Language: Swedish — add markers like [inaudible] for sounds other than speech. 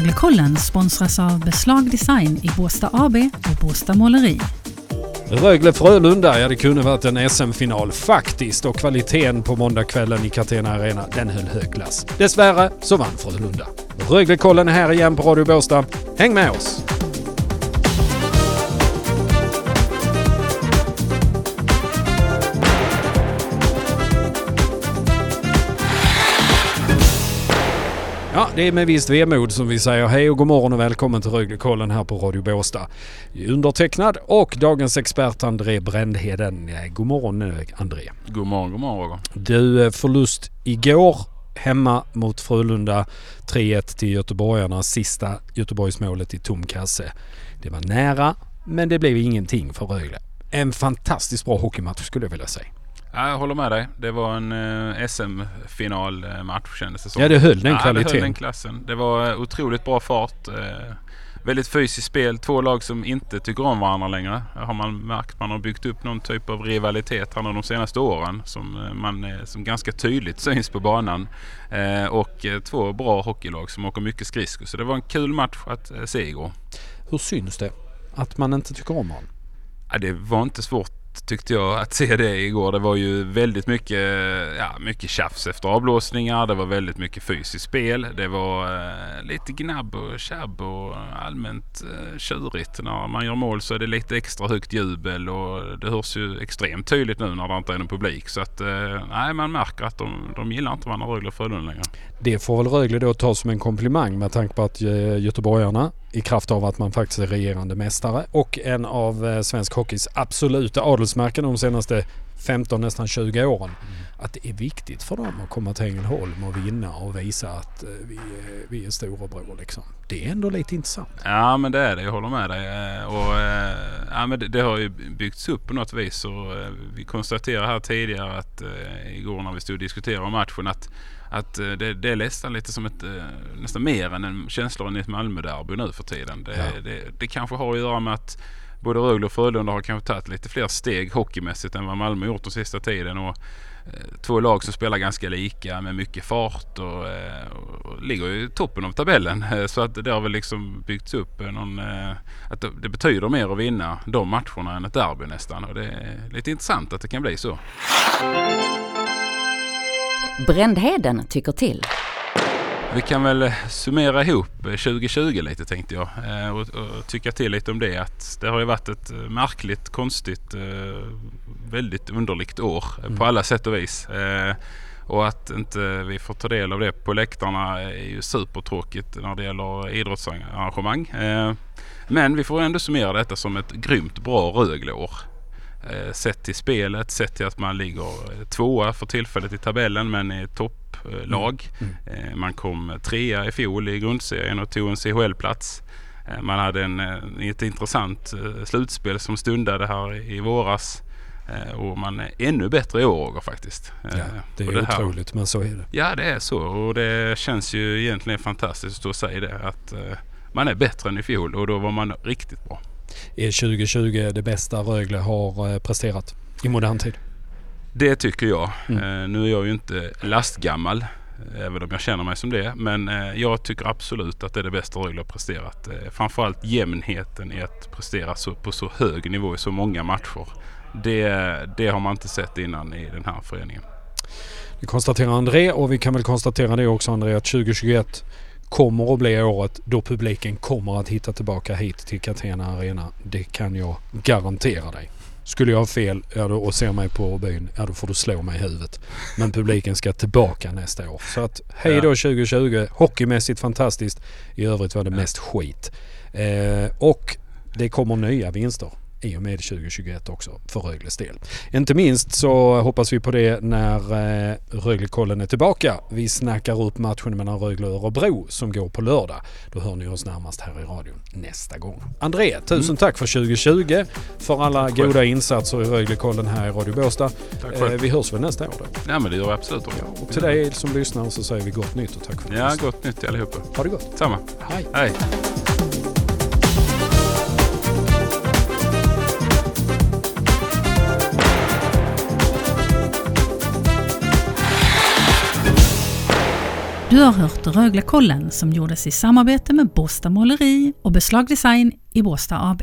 Röglekollen sponsras av Beslag Design i Båstad AB och Båstad Måleri. Rögle-Frölunda, ja det kunde varit en SM-final faktiskt och kvaliteten på måndagskvällen i Catena Arena, den höll hög klass. Dessvärre så vann Frölunda. Röglekollen är här igen på Radio Båstad. Häng med oss! Ja, det är med visst vemod som vi säger hej och god morgon och välkommen till Röglekollen här på Radio Båstad. Undertecknad och dagens expert André Brändheden. God morgon eh, André. God morgon, god morgon Roger. Du, eh, förlust igår hemma mot Frölunda. 3-1 till göteborgarna. Sista Göteborgsmålet i tom kasse. Det var nära men det blev ingenting för Rögle. En fantastiskt bra hockeymatch skulle jag vilja säga. Ja, jag håller med dig. Det var en eh, SM-finalmatch kändes det som. Ja, det höll den ja, kvaliteten. Det höll den klassen. Det var eh, otroligt bra fart. Eh, väldigt fysiskt spel. Två lag som inte tycker om varandra längre. Har man märkt. Man har byggt upp någon typ av rivalitet här de senaste åren. Som, eh, man, eh, som ganska tydligt syns på banan. Eh, och eh, två bra hockeylag som åker mycket skridskor. Så det var en kul match att eh, se igår. Hur syns det att man inte tycker om varandra? Ja, det var inte svårt tyckte jag att se det igår. Det var ju väldigt mycket, ja, mycket tjafs efter avblåsningar. Det var väldigt mycket fysiskt spel. Det var eh, lite gnabb och tjabb och allmänt eh, tjurigt. När man gör mål så är det lite extra högt jubel och det hörs ju extremt tydligt nu när det inte är någon publik. Så att eh, nej, man märker att de, de gillar inte varandra Rögle och Frölunda längre. Det får väl Rögle då ta som en komplimang med tanke på att eh, göteborgarna i kraft av att man faktiskt är regerande mästare och en av eh, svensk hockeys absoluta adelsmärken de senaste 15, nästan 20 åren. Mm. Att det är viktigt för dem att komma till Ängelholm och vinna och visa att eh, vi, är, vi är storebror liksom. Det är ändå lite intressant. Ja men det är det, jag håller med dig. Och, ja, men det, det har ju byggts upp på något vis och vi konstaterade här tidigare att igår när vi stod och diskuterade matchen att att det, det är nästan lite som ett, nästan mer än en känsla än ett Malmö-derby nu för tiden. Det, ja. det, det, kanske har att göra med att både Rögle och Frölunda har kanske tagit lite fler steg hockeymässigt än vad Malmö gjort den sista tiden. Och, eh, två lag som spelar ganska lika med mycket fart och, eh, och, ligger i toppen av tabellen. [laughs] Eh, så att det har väl liksom byggts upp någon, att det betyder mer att vinna de matcherna än ett derby nästan. Och det är lite intressant att det kan bli så. Brändheden tycker till. Vi kan väl summera ihop 2020 lite tänkte jag och, och tycka till lite om det. Att det har ju varit ett märkligt, konstigt, väldigt underligt år mm. på alla sätt och vis. Och att inte vi får ta del av det på läktarna är ju supertråkigt när det gäller idrottsarrangemang. Men vi får ändå summera detta som ett grymt bra Rögleår. Sett till spelet, sett till att man ligger tvåa för tillfället i tabellen men är topplag. Mm. Mm. Man kom trea i fjol i grundserien och tog en CHL-plats. Man hade en, ett intressant slutspel som stundade här i våras. Och man är ännu bättre i år faktiskt. Ja, det är det otroligt men så är det. Ja det är så och det känns ju egentligen fantastiskt att stå och säga det. Att man är bättre än i fjol och då var man riktigt bra. Är 2020 det bästa Rögle har presterat i modern tid? Det tycker jag. Mm. nu är jag ju inte lastgammal. Även om jag känner mig som det. Men jag tycker absolut att det är det bästa Rögle har presterat. framförallt jämnheten i att prestera så, på så hög nivå i så många matcher. Det, det har man inte sett innan i den här föreningen. Det konstaterar André och vi kan väl konstatera det också André att 2021 kommer att bli året då publiken kommer att hitta tillbaka hit till Catena Arena. Det kan jag garantera dig. Skulle jag ha fel ja, då, och ser mig på byn, ja då får du slå mig i huvudet. Men publiken ska tillbaka nästa år. Så att hej då 2020. Hockeymässigt fantastiskt. I övrigt var det mest skit. Eh, och det kommer nya vinster i och med 2021 också för Rögles del. Inte minst så hoppas vi på det när eh, Röglekollen är tillbaka. Vi snackar upp matchen mellan Rögle och Örebro som går på lördag. Då hör ni oss närmast här i radion nästa gång. André, tusen mm. tack för 2020. För alla tack goda insatser i Röglekollen här i Radio Båstad. Eh, vi hörs väl nästa år då? Ja men det gör vi absolut. Ja, och till dig som lyssnar så säger vi gott nytt och tack för Ja, gott nytt allihopa. Ha det gott. Samma. Hej. Hej. Du har hört Röglekollen som gjordes i samarbete med Båstad Måleri och Beslag Design i Båstad AB.